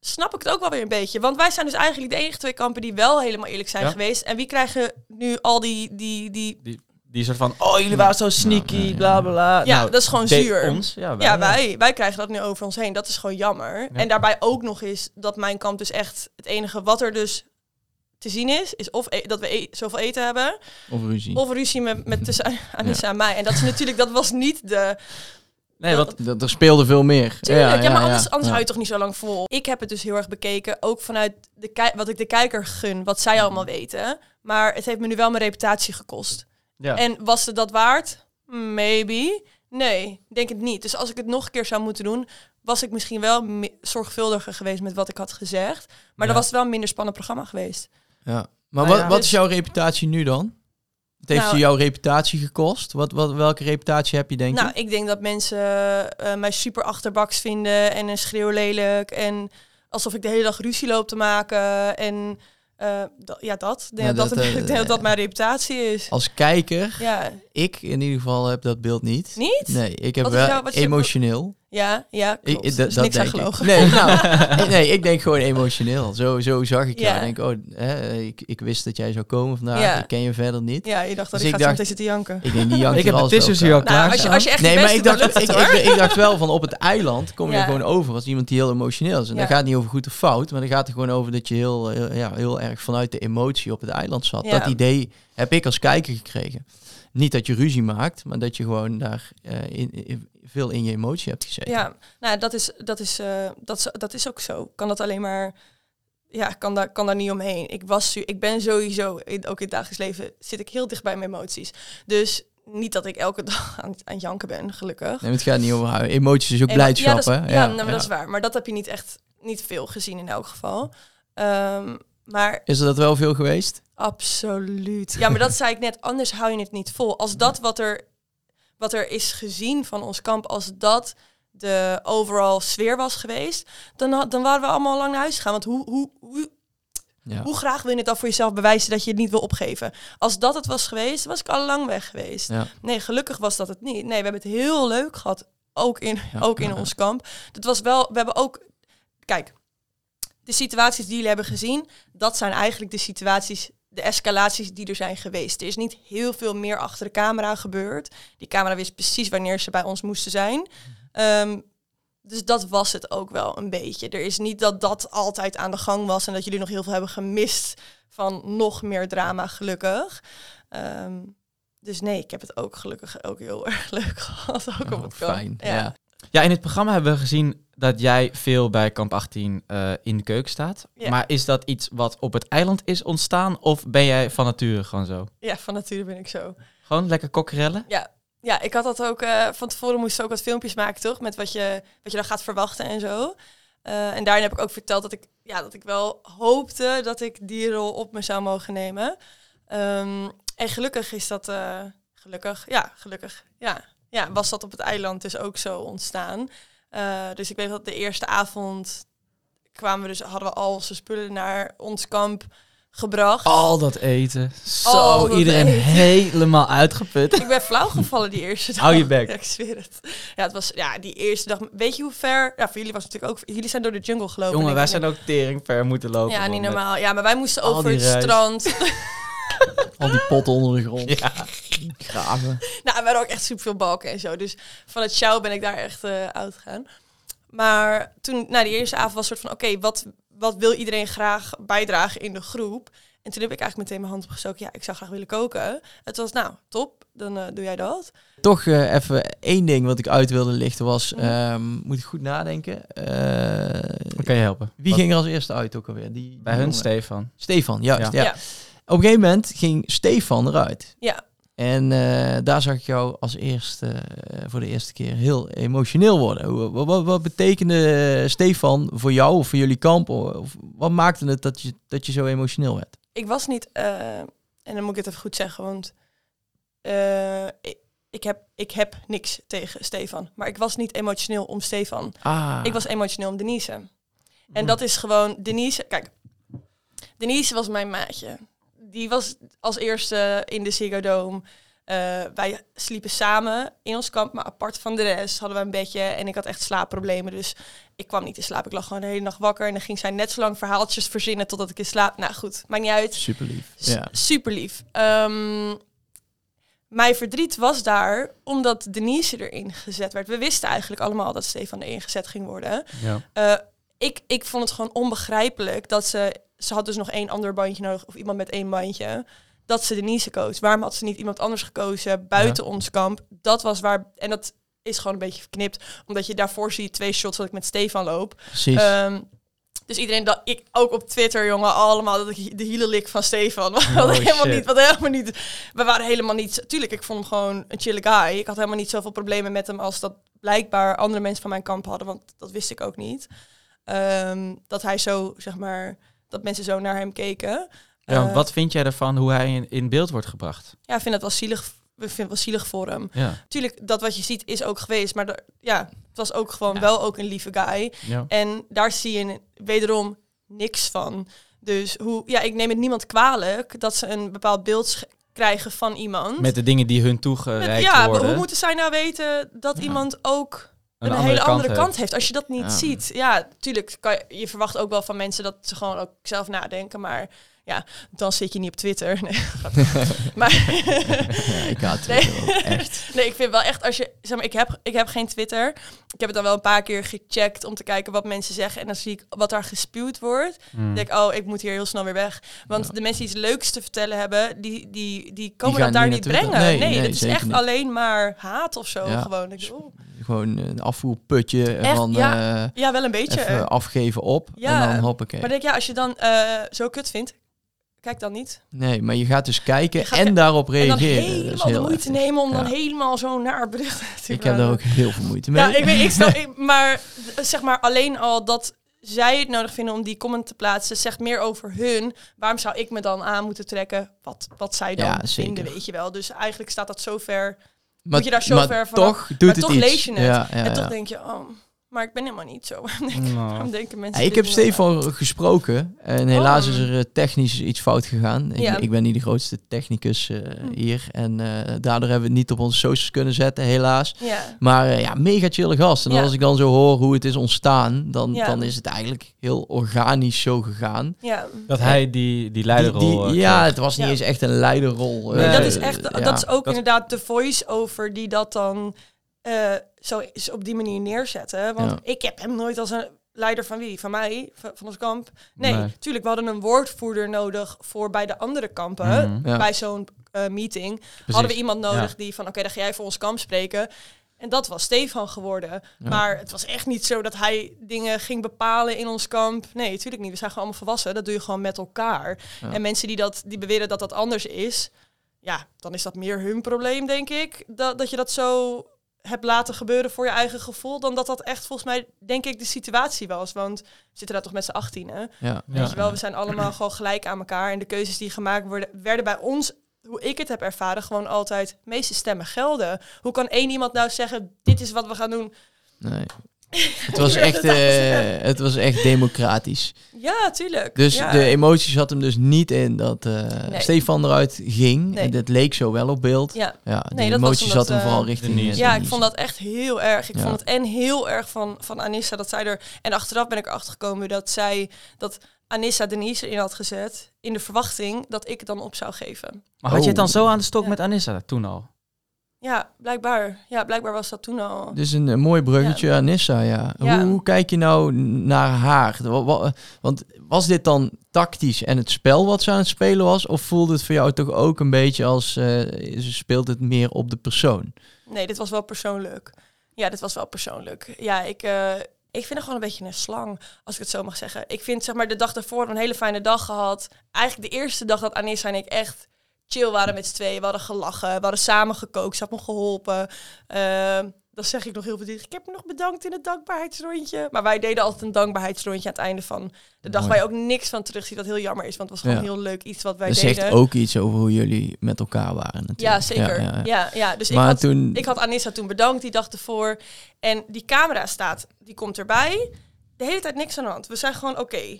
snap ik het ook wel weer een beetje. Want wij zijn dus eigenlijk de enige twee kampen die wel helemaal eerlijk zijn Ja. geweest. En wie krijgen nu al die... die, die Die soort van, oh, jullie waren zo sneaky, Ja, ja, ja. bla bla bla. Ja, Nou, dat is gewoon zuur. Ons, ja, wij, ja, wij, wij krijgen dat nu over ons heen. Dat is gewoon jammer. Ja. En daarbij ook nog eens dat mijn kamp dus echt... Het enige wat er dus te zien is, is of e- dat we e- zoveel eten hebben... Of ruzie. of ruzie met, met tussen Anissa en mij. En dat is natuurlijk... Dat was niet de... Nee, want Dat, er speelde veel meer. Tuurlijk, ja, maar anders, anders ja. hou je toch niet zo lang vol. Ik heb het dus heel erg bekeken, ook vanuit de wat ik de kijker gun, wat zij allemaal weten. Maar het heeft me nu wel mijn reputatie gekost. Ja. En was het dat waard? Maybe. Nee, denk het niet. Dus als ik het nog een keer zou moeten doen, was ik misschien wel zorgvuldiger geweest met wat ik had gezegd. Maar Ja. dan was het wel een minder spannend programma geweest. Ja. Maar Nou wat, ja. wat is jouw reputatie nu dan? Het heeft Nou- je jouw reputatie gekost? Wat, wat, welke reputatie heb je, denk nou, je? ik denk dat mensen eh, mij super achterbaks vinden en een schreeuw lelijk. En alsof ik de hele dag ruzie loop te maken. En eh, ja, dat. Ik denk Ja, dat, dat, eh, ik denk dat dat mijn reputatie is. Als kijker, Ja, ik in ieder geval heb dat beeld niet. niet? Nee, ik heb wel emotioneel. Ja, ja, Ik, klopt. dat- is dat niks denk ik. Nee, nou, nee, ik denk gewoon emotioneel. Zo, zo zag ik jou. Ja. Ik denk, oh, hè, ik, ik wist dat jij zou komen vandaag. Ja. Ik ken je verder niet. Ja, je dacht dat Dus ik ik ga dacht- meteen zitten janken. Ik denk, die jankt ik heb de tissues hier al Nou, klaar als je, als je echt Nee, maar ik dacht, ik, ik, ik dacht wel van op het eiland kom je Ja. gewoon over als iemand die heel emotioneel is. En Ja. dan gaat het niet over goed of fout, maar dan gaat het gewoon over dat je heel, heel, ja, heel erg vanuit de emotie op het eiland zat. Ja. Dat idee heb ik als kijker gekregen. Niet dat je ruzie maakt, maar dat je gewoon daar eh, in, in- veel in je emotie hebt gezeten. Ja, nou, dat is, dat, is, eh, dat, dat is ook zo. Kan dat alleen maar... Ja, kan daar, kan daar niet omheen. Ik, was, ik ben sowieso, ook in het dagelijks leven, zit ik heel dicht bij mijn emoties. Dus niet dat ik elke dag aan, aan het janken ben, gelukkig. Nee, het gaat niet over huilen. Emoties is ook En dat- blijdschap, ja, dat is? Ja, nou, maar dat is waar. Maar dat heb je niet echt, niet veel gezien in elk geval. Ehm, maar Is er dat wel veel geweest? Absoluut. Ja, maar dat zei ik net. Anders hou je het niet vol. Als dat wat er, wat er is gezien van ons kamp, als dat de overall sfeer was geweest, dan, had- dan waren we allemaal lang naar huis gegaan. Want hoe, hoe, hoe, Ja. hoe graag wil je het dan voor jezelf bewijzen dat je het niet wil opgeven? Als dat het was geweest, was ik al lang weg geweest. Ja. Nee, gelukkig was dat het niet. Nee, we hebben het heel leuk gehad. Ook in, Ja, ook in ons kamp. Dat was wel, we hebben ook, kijk, de situaties die jullie hebben gezien, dat zijn eigenlijk de situaties, de escalaties die er zijn geweest. Er is niet heel veel meer achter de camera gebeurd. Die camera wist precies wanneer ze bij ons moesten zijn. Ehm, dus dat was het ook wel een beetje. Er is niet dat dat altijd aan de gang was en dat jullie nog heel veel hebben gemist van nog meer drama, gelukkig. Ehm, dus nee, ik heb het ook gelukkig ook heel erg leuk gehad. Ook op Oh, het kamp. fijn. Ja. Ja, in het programma hebben we gezien dat jij veel bij kamp 18 eh, in de keuken staat. Ja. Maar is dat iets wat op het eiland is ontstaan? Of ben jij van nature gewoon zo? ja, van nature ben ik zo. Gewoon lekker kokkerellen? Ja, ik had dat ook. eh, van tevoren moest ik ook wat filmpjes maken, toch? Met wat je, wat je dan gaat verwachten en zo. Eh, en daarin heb ik ook verteld dat ik, ja, dat ik wel hoopte dat ik die rol op me zou mogen nemen. Ehm, en gelukkig is dat. gelukkig, ja, gelukkig. Ja. Ja, was dat op het eiland dus ook zo ontstaan. Eh, dus ik weet dat de eerste avond kwamen we dus, hadden we al onze spullen naar ons kamp gebracht. Al dat eten. Zo, dat iedereen eten. helemaal uitgeput. Ik ben flauw gevallen die eerste dag. Hou je bek. Ja, ik zweer het. Ja, het was ja, die eerste dag. Weet je hoe ver? Ja, voor jullie was het natuurlijk ook. Jullie zijn door de jungle gelopen. Jongen, wij zijn ook tering ver moeten lopen. Ja, niet normaal. Ja, maar wij moesten over het strand. Al die potten onder de grond. Ja. Graven. nou, we hadden ook echt superveel balken en zo. Dus van het show ben ik daar echt eh uitgegaan. Maar toen, na die eerste avond was het soort van... Oké, wat, wat wil iedereen graag bijdragen in de groep? En toen heb ik eigenlijk meteen mijn hand opgestoken. Ja, ik zou graag willen koken. Het was, nou, top. Dan eh, doe jij dat. Toch eh, even één ding wat ik uit wilde lichten was... Mhm. ehm, moet ik goed nadenken. Eh, kan je helpen. wie Wat- ging er als eerste uit ook alweer? Die, Bij die hun, jongen. Stefan. Stefan, juist. Ja. Ja. Ja. Op een gegeven moment ging Stefan eruit. Ja. En eh, daar zag ik jou als eerste, eh, voor de eerste keer heel emotioneel worden. Hoe- Wat, wat, wat betekende Stefan voor jou of voor jullie kamp? Of wat maakte het dat je, dat je zo emotioneel werd? ik was niet, eh, en dan moet ik het even goed zeggen, want eh, ik, ik, heb, ik heb niks tegen Stefan. Maar ik was niet emotioneel om Stefan. Ah, Ik was emotioneel om Denise. Hm. En dat is gewoon, Denise, kijk, Denise was mijn maatje. Die was als eerste in de Ziggo Dome. Eh, wij sliepen samen in ons kamp, maar apart van de rest hadden we een bedje. En ik had echt slaapproblemen, dus ik kwam niet in slaap. Ik lag gewoon de hele nacht wakker en dan ging zij net zo lang verhaaltjes verzinnen totdat ik in slaap... Nou goed, maakt niet uit. super lief. S- Ja. Super lief. Ehm, mijn verdriet was daar omdat Denise erin gezet werd. We wisten eigenlijk allemaal dat Stefan erin gezet ging worden. Ja. Eh, ik, ik vond het gewoon onbegrijpelijk dat ze... Ze had dus nog één ander bandje nodig, of iemand met één bandje. Dat ze Denise koos. Waarom had ze niet iemand anders gekozen buiten ons kamp? Dat was waar... En dat is gewoon een beetje verknipt. Omdat je daarvoor ziet twee shots dat ik met Stefan loop. Precies. Ehm, dus iedereen dat ik ook op Twitter, jongen, allemaal dat ik de hielen lik van Stefan. We hadden helemaal shit. niet, we hadden helemaal niet. We waren helemaal niet. Tuurlijk, ik vond hem gewoon een chille guy. Ik had helemaal niet zoveel problemen met hem als dat blijkbaar andere mensen van mijn kamp hadden, want dat wist ik ook niet. Ehm, dat hij zo, zeg maar, dat mensen zo naar hem keken. Ja, Eh, wat vind jij ervan hoe hij in, in beeld wordt gebracht? Ja, ik vind het wel zielig. Ik vind het wel zielig voor hem. Ja. Tuurlijk, dat wat je ziet is ook geweest, maar ja, het was ook gewoon Ja. wel ook een lieve guy. ja. En daar zie je wederom niks van. Dus hoe, ja, ik neem het niemand kwalijk dat ze een bepaald beeld krijgen van iemand. Met de dingen die hun Met- toegereikt ja, worden. hoe moeten zij nou weten dat Ja. iemand ook een, andere hele andere kant heeft als je dat niet Ja. ziet? Ja, tuurlijk kan je, je verwacht ook wel van mensen dat ze gewoon ook zelf nadenken, maar ja, dan zit je niet op Twitter. Nee, maar ja, ik haat Nee. Twitter ook, echt. Nee, ik vind wel echt als je zeg maar, ik heb ik heb geen Twitter. Ik heb het dan wel een paar keer gecheckt om te kijken wat mensen zeggen en dan zie ik wat daar gespuwd wordt. Hmm. Dan denk ik, oh, ik moet hier heel snel weer weg. Want de mensen die iets leuks te vertellen hebben, die, die, die komen dat daar niet brengen. Nee, Nee, nee, het is echt niet. alleen maar haat of zo. Ja. Gewoon. Ik denk, oh. Gewoon een afvoerputje van ja. eh, Ja, wel een beetje. even afgeven op Ja. en dan hoppakee. Maar denk ja, als je dan eh, zo kut vindt, kijk dan niet. Nee, maar je gaat dus kijken gaat en daarop En dan reageren. Dat is helemaal de heel moeite heftig. nemen om dan helemaal zo naar berichten te Ik heb daar ook heel veel moeite mee. Ja, ik weet, ik snap, ik- maar zeg maar alleen al dat zij het nodig vinden om die comment te plaatsen, zegt meer over hun. Waarom zou ik me dan aan moeten trekken wat, wat zij dan Ja, vinden, weet je wel. Dus eigenlijk staat dat zo ver. maar, moet je daar zo ver toch doet maar het toch iets. lees je het. Ja, en toch denk je, oh, maar ik ben helemaal niet zo. Nou. Denken mensen Ja, ik heb? Stefan gesproken en helaas Oh. is er eh, technisch iets fout gegaan. Ik, Ja. ik ben niet de grootste technicus eh, Hm. hier en eh, daardoor hebben we het niet op onze socials kunnen zetten, helaas. Ja, Maar eh, ja, mega chille gast. En Ja. als ik dan zo hoor hoe het is ontstaan, dan, Ja. dan is het eigenlijk heel organisch zo gegaan. ja. Dat hij die, die leiderrol... Die- die- ja, het was niet Ja. eens echt een leiderrol. Nee, dat is echt, ja. dat is ook dat- inderdaad de voice-over die dat dan eh, zo is op die manier neerzetten. Want Ja. ik heb hem nooit als een leider van wie? Van mij? Van, van ons kamp? Nee, Nee. tuurlijk, we hadden een woordvoerder nodig voor bij de andere kampen. Mhm. Ja. Bij zo'n eh, meeting Precies. hadden we iemand nodig Ja. die van, oké, dan ga jij voor ons kamp spreken. En dat was Stefan geworden. Ja. Maar het was echt niet zo dat hij dingen ging bepalen in ons kamp. Nee, natuurlijk niet. We zijn gewoon allemaal volwassen. Dat doe je gewoon met elkaar. Ja. En mensen die, dat, die beweren dat dat anders is, ja, dan is dat meer hun probleem, denk ik. Dat, dat je dat zo hebt laten gebeuren voor je eigen gevoel, dan dat dat echt volgens mij, denk ik, de situatie was. Want we zitten daar toch met z'n achttien, hè? Ja. Ja. Wel, we zijn allemaal gewoon gelijk aan elkaar. En de keuzes die gemaakt worden, werden bij ons, hoe ik het heb ervaren, gewoon altijd, meeste stemmen gelden. Hoe kan één iemand nou zeggen, dit is wat we gaan doen? Nee. Het was echt, eh, het was echt democratisch. Ja, tuurlijk. Dus ja. de emotie zat hem dus niet in dat eh, Nee. Stefan eruit ging. Nee. En dat leek zo wel op beeld. Ja, Ja, de Nee, dat was emotie omdat, zat hem eh, vooral richting Denise. eh, ja ik vond dat echt heel erg. Ik Ja. vond het en heel erg van, van Anissa dat zij er... En achteraf ben ik erachter gekomen dat zij... Dat Anissa Denise erin had gezet in de verwachting dat ik het dan op zou geven. Maar had je het dan Oh. zo aan de stok Ja. met Anissa toen al? Ja, blijkbaar. Ja, blijkbaar was dat toen al. Dus een, een mooi bruggetje aan Nissa, ja. Ja. Hoe, hoe kijk je nou naar haar? Wa- wa- Want was dit dan tactisch en het spel wat ze aan het spelen was? Of voelde het voor jou toch ook een beetje als... eh, ze speelt het meer op de persoon? Nee, dit was wel persoonlijk. Ja, dit was wel persoonlijk. Ja, ik, eh, ik vind het gewoon een beetje een slang, als ik het zo mag zeggen. Ik vind zeg maar de dag daarvoor een hele fijne dag gehad. Eigenlijk de eerste dag dat Anissa en ik echt chill waren met z'n tweeën. We hadden gelachen, we hadden samen gekookt, ze had me geholpen. Ehm, dan zeg ik nog heel verdrietig, ik heb me nog bedankt in het dankbaarheidsrondje. Maar wij deden altijd een dankbaarheidsrondje aan het einde van de dag. Waar je ook niks van terugziet, wat heel jammer is. Want het was gewoon Ja. heel leuk iets wat wij Dat deden. zegt ook iets over hoe jullie met elkaar waren natuurlijk. Ja, zeker. Ja, Ja, ja. ja, Dus ik had, toen... ik had Anissa toen bedankt die dag ervoor. En die camera staat, die komt erbij. De hele tijd niks aan de hand. We zijn gewoon oké.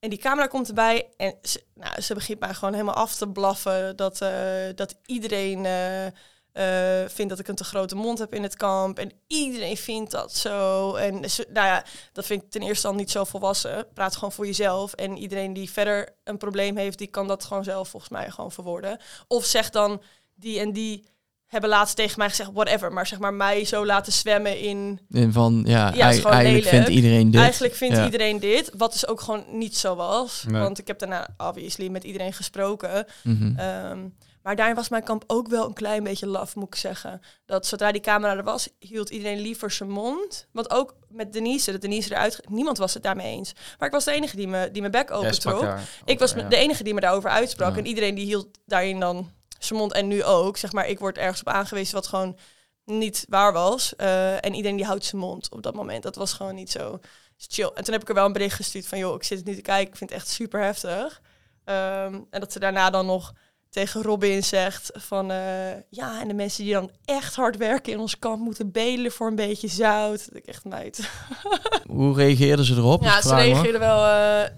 En die camera komt erbij en ze, nou, ze begint mij gewoon helemaal af te blaffen. Dat, eh, dat iedereen eh, eh, vindt dat ik een te grote mond heb in het kamp. En iedereen vindt dat zo. En nou ja, dat vind ik ten eerste al niet zo volwassen. Praat gewoon voor jezelf. En iedereen die verder een probleem heeft, die kan dat gewoon zelf volgens mij gewoon verwoorden. Of zeg dan die en die hebben laatst tegen mij gezegd, whatever. Maar zeg maar mij zo laten zwemmen in... En van, ja, Ja, het is ei- gewoon eigenlijk lelijk. vindt iedereen dit. Eigenlijk vindt Ja. iedereen dit. Wat dus ook gewoon niet zo was. Nee. Want ik heb daarna obviously met iedereen gesproken. Mhm. Ehm, maar daarin was mijn kamp ook wel een klein beetje laf, moet ik zeggen. Dat zodra die camera er was, hield iedereen liever zijn mond. Want ook met Denise, dat Denise eruit... Niemand was het daarmee eens. Maar ik was de enige die me, die mijn bek open trok. Ik was de enige die me daarover uitsprak. Ja. En iedereen die hield daarin dan zijn mond. En nu ook. Zeg maar, ik word ergens op aangewezen wat gewoon niet waar was. Eh, en iedereen die houdt zijn mond op dat moment. Dat was gewoon niet zo chill. En toen heb ik er wel een bericht gestuurd van... joh, ik zit het nu te kijken. Ik vind het echt super heftig. Ehm, en dat ze daarna dan nog tegen Robin zegt van... eh, ja, en de mensen die dan echt hard werken in ons kamp... moeten bedelen voor een beetje zout. Dat ik echt meid. Hoe reageerden ze erop? Ja, ze reageerden wel... eh,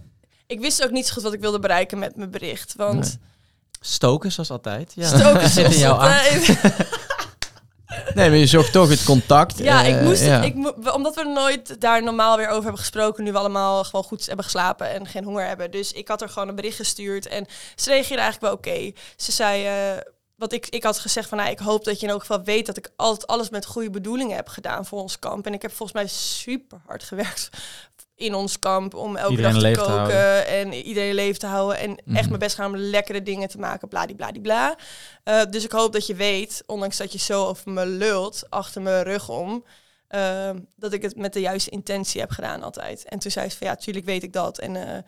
ik wist ook niet zo goed wat ik wilde bereiken met mijn bericht. Want... Nee. Stoken, zoals altijd. Ja. Stoken zit in jouw altijd. Nee, maar je zocht toch het contact. Ja, ik eh, moest ja. ik, omdat we nooit daar normaal weer over hebben gesproken, nu we allemaal gewoon goed hebben geslapen en geen honger hebben. Dus ik had er gewoon een bericht gestuurd en ze reageerde eigenlijk wel oké. Ze zei, eh, wat ik, ik had gezegd van, nou, ik hoop dat je in elk geval weet dat ik altijd alles met goede bedoelingen heb gedaan voor ons kamp. En ik heb volgens mij super hard gewerkt in ons kamp om elke Iedereen dag te koken en iedereen leven te houden en echt Mhm. mijn best gaan om lekkere dingen te maken, bladibladibla. Eh dus ik hoop dat je weet, ondanks dat je zo over me lult, achter mijn rug om, ehm, dat ik het met de juiste intentie heb gedaan altijd. En toen zei ze van ja, tuurlijk weet ik dat. En eh,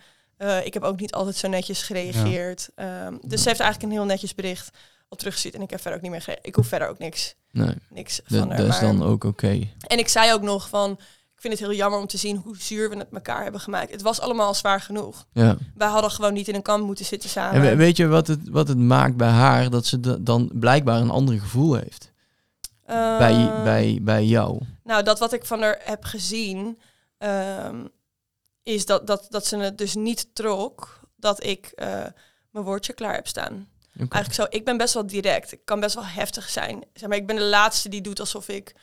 eh, ik heb ook niet altijd zo netjes gereageerd. Ehm, dus ze heeft eigenlijk een heel netjes bericht op teruggestuurd. En ik heb verder ook niet meer Ik hoef verder ook niks, Nee, niks dat, van haar. dat is dan ook oké. En ik zei ook nog van, vind het heel jammer om te zien hoe zuur we het elkaar hebben gemaakt. Het was allemaal zwaar genoeg. Ja. Wij hadden gewoon niet in een kamp moeten zitten samen. En we- weet je wat het, wat het maakt bij haar? Dat ze da- dan blijkbaar een ander gevoel heeft. bij, Ehm, bij, bij jou. Nou, dat wat ik van haar heb gezien, ehm, is dat, dat, dat ze het dus niet trok dat ik eh, mijn woordje klaar heb staan. Eigenlijk zo, ik ben best wel direct. Ik kan best wel heftig zijn. Zeg maar, ik ben de laatste die doet alsof ik...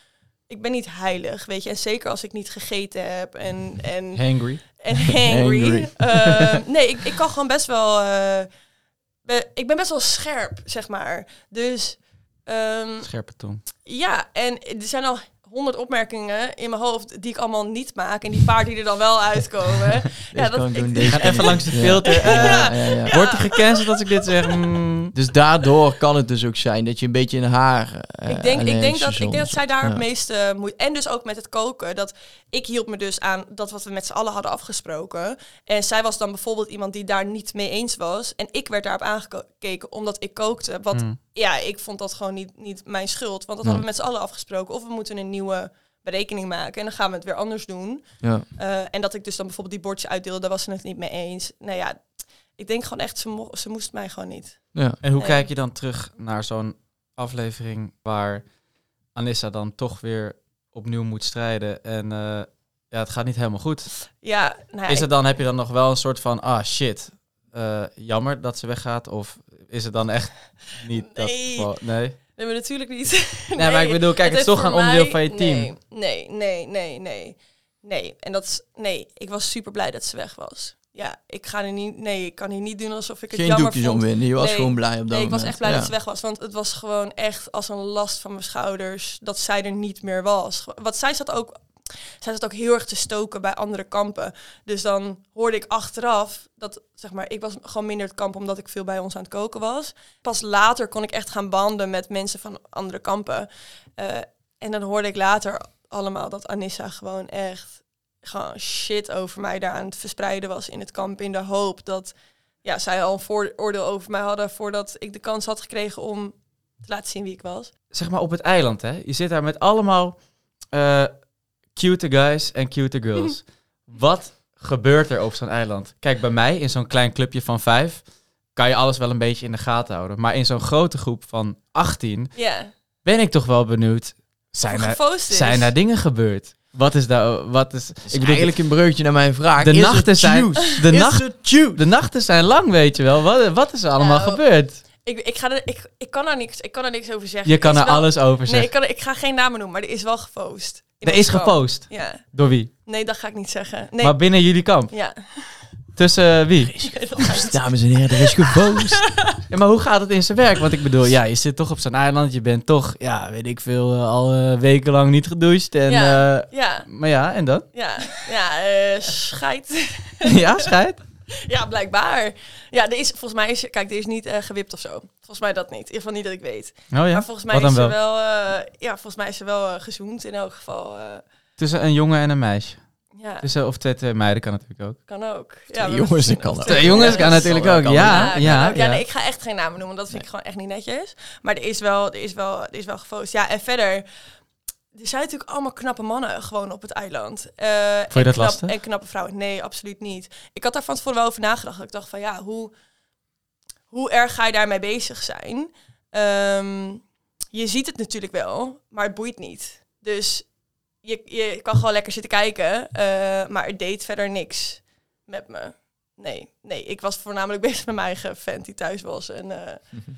Ik ben niet heilig, weet je. En zeker als ik niet gegeten heb en, en, Hangry. en hangry. Hangry. Ehm, nee, ik, ik kan gewoon best wel... eh, be- ik ben best wel scherp, zeg maar. Dus... ehm, Scherpe tong. ja, en er zijn al honderd opmerkingen in mijn hoofd die ik allemaal niet maak. En die paar die er dan wel uitkomen. ja, Deze dat, kan ik doen, ik, deze Ga kan even langs de Ja. filter. Eh, Ja, ja, ja. Wordt hij gecanceld als ik dit zeg? Mm. Dus daardoor kan het dus ook zijn dat je een beetje in haar. eh, ik, denk, ik, denk dat, ik denk dat zij daar het meeste moeite... En dus ook met het koken. Dat ik hield me dus aan dat wat we met z'n allen hadden afgesproken. En zij was dan bijvoorbeeld iemand die daar niet mee eens was. En ik werd daarop aangekeken omdat ik kookte. Wat Mm. ja, ik vond dat gewoon niet, niet mijn schuld. Want dat hadden we met z'n allen afgesproken. Of we moeten een nieuwe berekening maken. En dan gaan we het weer anders doen. Ja. Eh, en dat ik dus dan bijvoorbeeld die bordjes uitdeelde, daar was ze het niet mee eens. Nou ja, ik denk gewoon echt, ze, mo- ze moest mij gewoon niet. Ja. En hoe Nee. kijk je dan terug naar zo'n aflevering waar Anissa dan toch weer opnieuw moet strijden en eh, ja, het gaat niet helemaal goed. Ja, nou ja, Is het dan, heb je dan nog wel een soort van, ah shit, eh, jammer dat ze weggaat? Of is het dan echt niet dat geval? Nee. Nee, maar natuurlijk niet. Nee, maar ik bedoel, kijk, het is toch een onderdeel mij- van je team. Nee, nee, nee, nee, nee. Nee, en dat is... Nee, ik was super blij dat ze weg was. Ja, ik ga er niet... Nee, ik kan hier niet doen alsof ik het Geen jammer doekjes vond. omwinden. Je was Nee. gewoon blij op dat Nee, ik was moment. echt blij Ja. dat ze weg was. Want het was gewoon echt als een last van mijn schouders dat zij er niet meer was. Wat zij zat ook... Zij zat ook heel erg te stoken bij andere kampen. Dus dan hoorde ik achteraf dat, zeg maar, ik was gewoon minder het kamp omdat ik veel bij ons aan het koken was. Pas later kon ik echt gaan banden met mensen van andere kampen. Eh, en dan hoorde ik later allemaal dat Anissa gewoon echt gewoon shit over mij daar aan het verspreiden was in het kamp. In de hoop dat ja, zij al een vooroordeel over mij hadden voordat ik de kans had gekregen om te laten zien wie ik was. Zeg maar op het eiland, hè. Je zit daar met allemaal eh cute guys en cute girls. Wat gebeurt er op zo'n eiland? Kijk, bij mij in zo'n klein clubje van vijf kan je alles wel een beetje in de gaten houden. Maar in zo'n grote groep van 18 Ja, ben ik toch wel benieuwd. Zijn er, zijn er dingen gebeurd? Wat is daar... Wat is, ik bedoel, eigenlijk een breukje naar mijn vraag. de Is nachten zijn... De, Is nacht, de nachten zijn lang, weet je wel. Wat, wat is er allemaal Nou, gebeurd? Ik, ik, ga er, ik, ik, kan er niks, ik kan er niks over zeggen. Je kan Er wel- alles over Nee, zeggen. ik, kan, er- ik ga geen namen noemen, maar er is wel gefoost. In er is kamp. gepost. Ja. Door wie? Nee, dat ga ik niet zeggen. Nee. Maar binnen jullie kamp? ja. Tussen eh, wie? Nee, Dames en heren, er is geboos. Ja, maar hoe gaat het in zijn werk? Want ik bedoel, ja, je zit toch op zo'n eiland. Je bent toch, ja, weet ik veel, eh, al eh, wekenlang niet gedoucht. En, Ja. eh, Ja, maar ja, en dan? ja, ja, eh scheid. ja, scheid? ja, blijkbaar. Ja, er is, volgens mij is, kijk, er is niet eh, gewipt of zo. Volgens mij dat niet. In ieder geval niet dat ik weet. Oh ja? Maar volgens mij is er wel? wel, eh, ja, volgens mij is er wel eh, gezoend in elk geval. eh, Tussen een jongen en een meisje. ja, Tussen, of twee, twee meiden kan natuurlijk ook. kan ook. Ja, Twee we- jongens, kan ook. Twee jongens kan natuurlijk ook, kan ja. Ja, ook. ja, ja. nee, ik ga echt geen namen noemen. Dat vind ik gewoon echt niet netjes. Maar er is wel, er is wel, er is wel gefoost. Ja, en verder. Er zijn natuurlijk allemaal knappe mannen gewoon op het eiland. Eh, je en dat knap- lastig? En knappe vrouwen. Nee, absoluut niet. Ik had daar van tevoren wel over nagedacht. Ik dacht van ja, hoe, hoe erg ga je daarmee bezig zijn? Ehm, je ziet het natuurlijk wel, maar het boeit niet. Dus je, je kan gewoon lekker zitten kijken, eh, maar het deed verder niks met me. Nee, nee, ik was voornamelijk bezig met mijn eigen vent die thuis was. En, eh,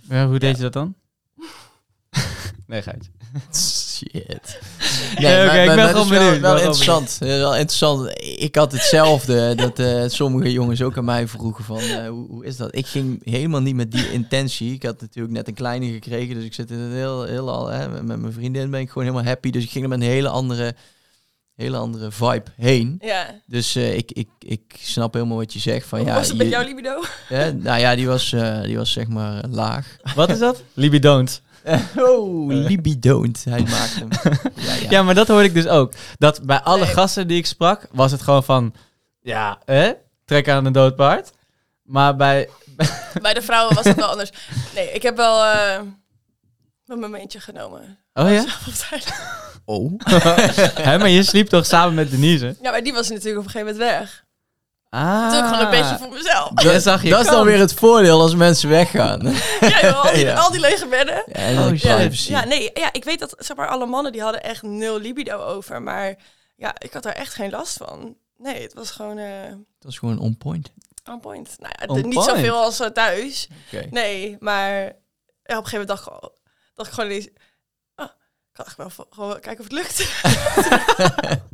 Ja, hoe deed Ja. je dat dan? nee, geitje. Shit. Nee, oké, ik ben het gewoon is wel, interessant. Wel interessant. Ik had hetzelfde, dat eh, sommige jongens ook aan mij vroegen van, eh, hoe, hoe is dat? Ik ging helemaal niet met die intentie. Ik had natuurlijk net een kleine gekregen, dus ik zit in een heel, heel al, hè, met met mijn vriendin ben ik gewoon helemaal happy. Dus ik ging er met een hele andere, hele andere vibe heen. ja. Dus eh, ik, ik, ik snap helemaal wat je zegt. Van, Hoe ja, was het met jouw libido? hè, nou ja, die was, eh, die was zeg maar laag. Wat is dat? Libidoont. oh, libidoont. Hij maakt hem. Ja, ja. Ja, maar dat hoorde ik dus ook. Dat bij alle Nee. gasten die ik sprak, was het gewoon van... Ja, hè? Trek aan een dood paard. Maar bij... Bij de vrouwen was het wel anders. Nee, ik heb wel eh een momentje genomen. Oh ja? Oh. Hè, maar je sliep toch samen met Denise? Ja, maar die was natuurlijk op een gegeven moment weg. Ah. Toen ik gewoon een beetje voor mezelf. Dat zag je dat is dan weer het voordeel als mensen weggaan. Ja, joh, al, die, Ja. al die lege bedden. Ja, en dan Oh. Ja, nee, ja, ik weet dat zeg maar, alle mannen die hadden echt nul libido over. Maar ja, ik had daar echt geen last van. Nee, het was gewoon eh Dat is gewoon on point. on point. Nou ja, On niet point. zoveel als eh, thuis. Nee, maar op een gegeven moment dacht ik, gewoon- dacht ik gewoon ineens... Ah, ik kan echt wel gewoon kijken of het lukt.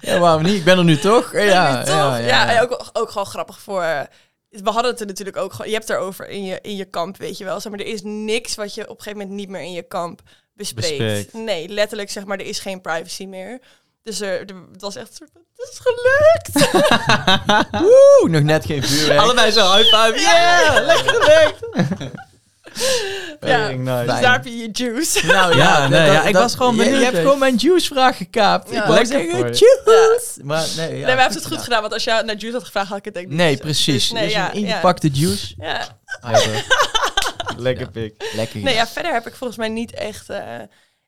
Ja, waarom niet? Ik ben er nu toch? Ja, ja, toch? ja, ja, ook, ook gewoon grappig voor... eh, we hadden het er natuurlijk ook gewoon... Je hebt het erover in je, in je kamp, weet je wel. Zeg maar, er is niks wat je op een gegeven moment niet meer in je kamp bespreekt. Bespreekt. Nee, letterlijk zeg maar, er is geen privacy meer. Dus er, er- het was echt een soort van, het is gelukt! Woe, nog net geen vuurwerk. Allebei zo high five. Yeah, lekker gewerkt. Ja, nice. Dus daar heb je je juice. Nou Ja, nee, ja, ik was gewoon je- benieuwd, Je, hebt gewoon mijn juice-vraag gekaapt. Ja. ik wou Lekker zeggen, juice. Maar nee, ja, nee, maar hij heeft het goed gedaan. Want als je naar juice had gevraagd, had ik het denk ik niet Nee, precies. Dus nee, dus ja, een ja. ingepakte juice. Ja. Lekker pik. Lekker. Nee, ja, verder heb ik volgens mij niet echt eh,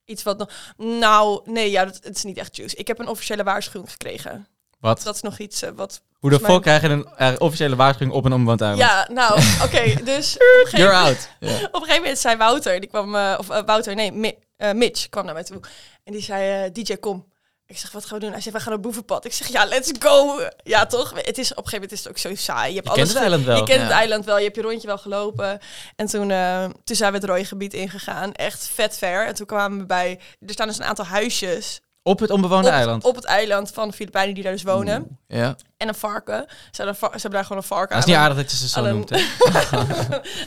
iets wat nog... Nou, nee, ja, dat, het is niet echt juice. Ik heb een officiële waarschuwing gekregen. Wat? Dat is nog iets eh, wat... Hoe de volgens fuck krijg je een eh, officiële waarschuwing op een onbewoond eiland? Ja, nou, oké, dus op een, You're out. Op een gegeven moment zei Wouter, die kwam, eh, of Wouter, nee, Mi- Mitch kwam naar mij toe. En die zei, DJ, kom. Ik zeg, wat gaan we doen? Hij zegt, we gaan op boevenpad. Ik zeg, ja, let's go. Ja, toch? Het is, op een gegeven moment is het ook zo saai. Je, hebt Je kent het eiland wel. Je kent Ja. het eiland wel. Je hebt je rondje wel gelopen. En toen, toen zijn we het rode gebied ingegaan. Echt vet ver. En toen kwamen we bij... Er staan dus een aantal huisjes Op het onbewoonde op, eiland. op het eiland van de Filipijnen die daar dus wonen. Ja. En een varken. Ze hebben, ze hebben daar gewoon een varken Dat is niet aardig dat je ze zo noemt, hè?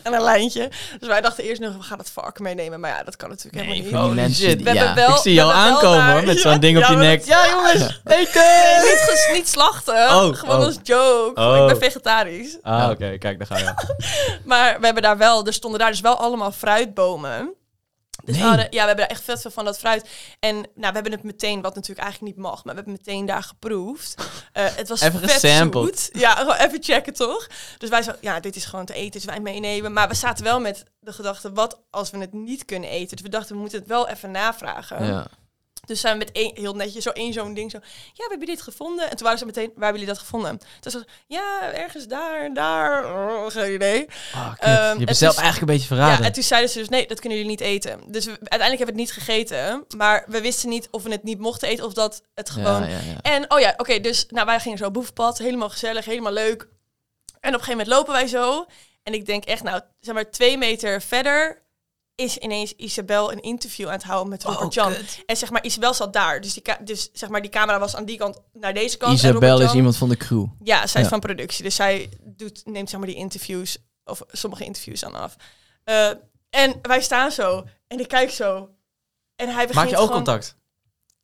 een, lijntje. Dus wij dachten eerst nog, we gaan het varken meenemen. Maar ja, dat kan natuurlijk helemaal niet. mensen. shit. We ja. wel, Ik zie jou hebben wel aankomen, daar- hoor, met Ja, zo'n ding op je nek. Ja, jongens, eten! Nee, niet, slachten. Oh, gewoon oh. als joke. Oh. Ik ben vegetarisch. Ah, oké, kijk, daar ga je. Maar we hebben daar wel, er stonden daar dus wel allemaal fruitbomen. Dus we hadden, ja, we hebben daar echt vet veel van dat fruit. En nou, we hebben het meteen, wat natuurlijk eigenlijk niet mag, maar we hebben het meteen daar geproefd. Eh, het was Even gesampled. Ja, gewoon even checken toch? Dus wij zo, ja, dit is gewoon te eten, dus wij meenemen. Maar we zaten wel met de gedachte, wat als we het niet kunnen eten? Dus we dachten, we moeten het wel even navragen. Ja. Dus zijn we met één, heel netjes, zo één zo'n ding zo. Ja, we hebben dit gevonden. En toen waren ze meteen, waar hebben jullie dat gevonden? Toen zei ze, ja, ergens daar, daar. Oh, geen idee. Ah. Ehm, Je hebt toen- eigenlijk een beetje Ja, verraden. en toen zeiden ze dus, nee, dat kunnen jullie niet eten. Dus we, uiteindelijk hebben we het niet gegeten. Maar we wisten niet of we het niet mochten eten of dat het gewoon... Ja, ja, ja. En, oh ja, oké, dus nou, wij gingen zo boevenpad. Helemaal gezellig, helemaal leuk. En op een gegeven moment lopen wij zo. En ik denk echt, nou, zeg maar twee meter verder is ineens Isabel een interview aan het houden met Robert Jan. En zeg maar, Isabel zat daar. Dus, die dus zeg maar, die camera was aan die kant naar deze kant. Isabel is iemand van de crew. Ja, zij is van productie. Dus zij doet, neemt zeg maar die interviews, of sommige interviews dan af. Eh, en wij staan zo. En ik kijk zo. En hij begint Maak je gewoon... oogcontact?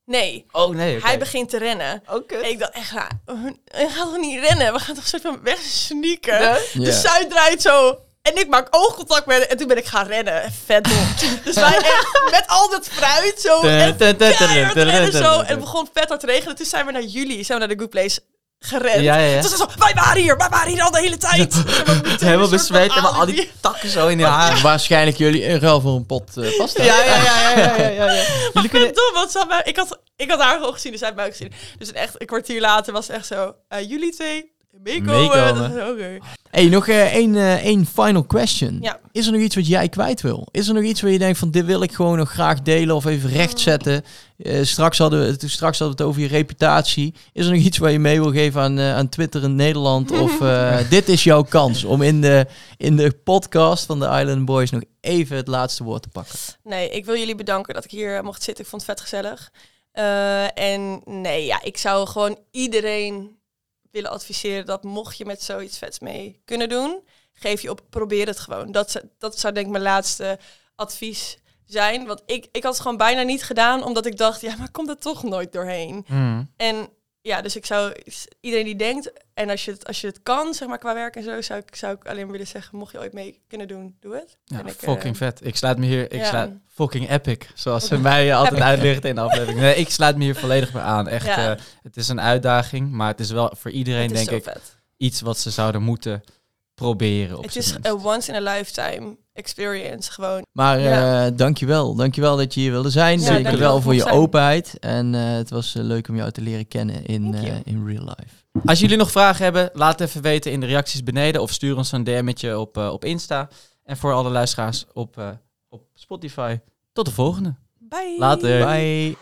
Nee. Oh, nee. Hij begint te rennen. Oké. En ik dacht echt, we gaan toch niet rennen? We gaan toch soort van wegsneaken? Ja. Dus zij draait zo. En ik maak oogcontact met. En toen ben ik gaan rennen. Vet dom. dus wij echt met al dat fruit zo. En keihard rennen zo. En het begon vet hard te regenen. Toen zijn we naar jullie, zijn we naar de Good Place gerend. Ja, ja, ja. Toen zei ze zo, wij waren hier, wij waren hier al de hele tijd. Helemaal bezweet en al die takken zo in je haar. Waarschijnlijk jullie in ruil voor een pot eh, pasta. Ja, ja, ja, ja, ja, ja, ja. Jullie kunnen... dom, want ze had mij, ik, had, ik had haar gewoon gezien, dus zij had mij ook gezien. Dus echt een kwartier later was het echt zo, eh, jullie twee meekomen. Meekomen. Dat is Oké. Hey, nog eh, één, eh, één final question. Ja. Is er nog iets wat jij kwijt wil? Is er nog iets waar je denkt van dit wil ik gewoon nog graag delen of even rechtzetten? Eh, straks, hadden we, toen straks hadden we het over je reputatie. Is er nog iets waar je mee wil geven aan, eh, aan Twitter in Nederland? Of eh, dit is jouw kans om in de, in de podcast van de Island Boys nog even het laatste woord te pakken? Nee, ik wil jullie bedanken dat ik hier mocht zitten. Ik vond het vet gezellig. Eh, en nee, ja, ik zou gewoon iedereen willen adviseren dat mocht je met zoiets vets mee kunnen doen, geef je op, probeer het gewoon. Dat, zou- dat zou denk ik mijn laatste advies zijn. Want ik, ik had het gewoon bijna niet gedaan, omdat ik dacht, ja, maar komt er toch nooit doorheen. Hmm. En ja, dus ik zou iedereen die denkt, en als je het, als je het kan, zeg maar qua werk en zo, zou ik, zou ik alleen willen zeggen, mocht je ooit mee kunnen doen, doe het. Ja, ik, fucking eh, vet. Ik sluit me hier, ik ja. sluit, fucking epic, zoals ze mij altijd uitleggen in de aflevering. Nee, ik sluit me hier volledig bij aan. Echt, Ja. eh, het is een uitdaging, maar het is wel voor iedereen, denk ik, vet. iets wat ze zouden moeten proberen. Op Het is een once in a lifetime experience gewoon. Maar Ja. eh dankjewel. Dankjewel dat je hier wilde zijn. Ja, Zeker dankjewel wel voor je zijn. openheid. En eh, het was eh, leuk om jou te leren kennen in, eh, in real life. Als jullie nog vragen hebben, laat het even weten in de reacties beneden of stuur ons een DM'tje op, eh, op Insta. En voor alle luisteraars op, eh, op Spotify, tot de volgende. Bye. Later. Bye.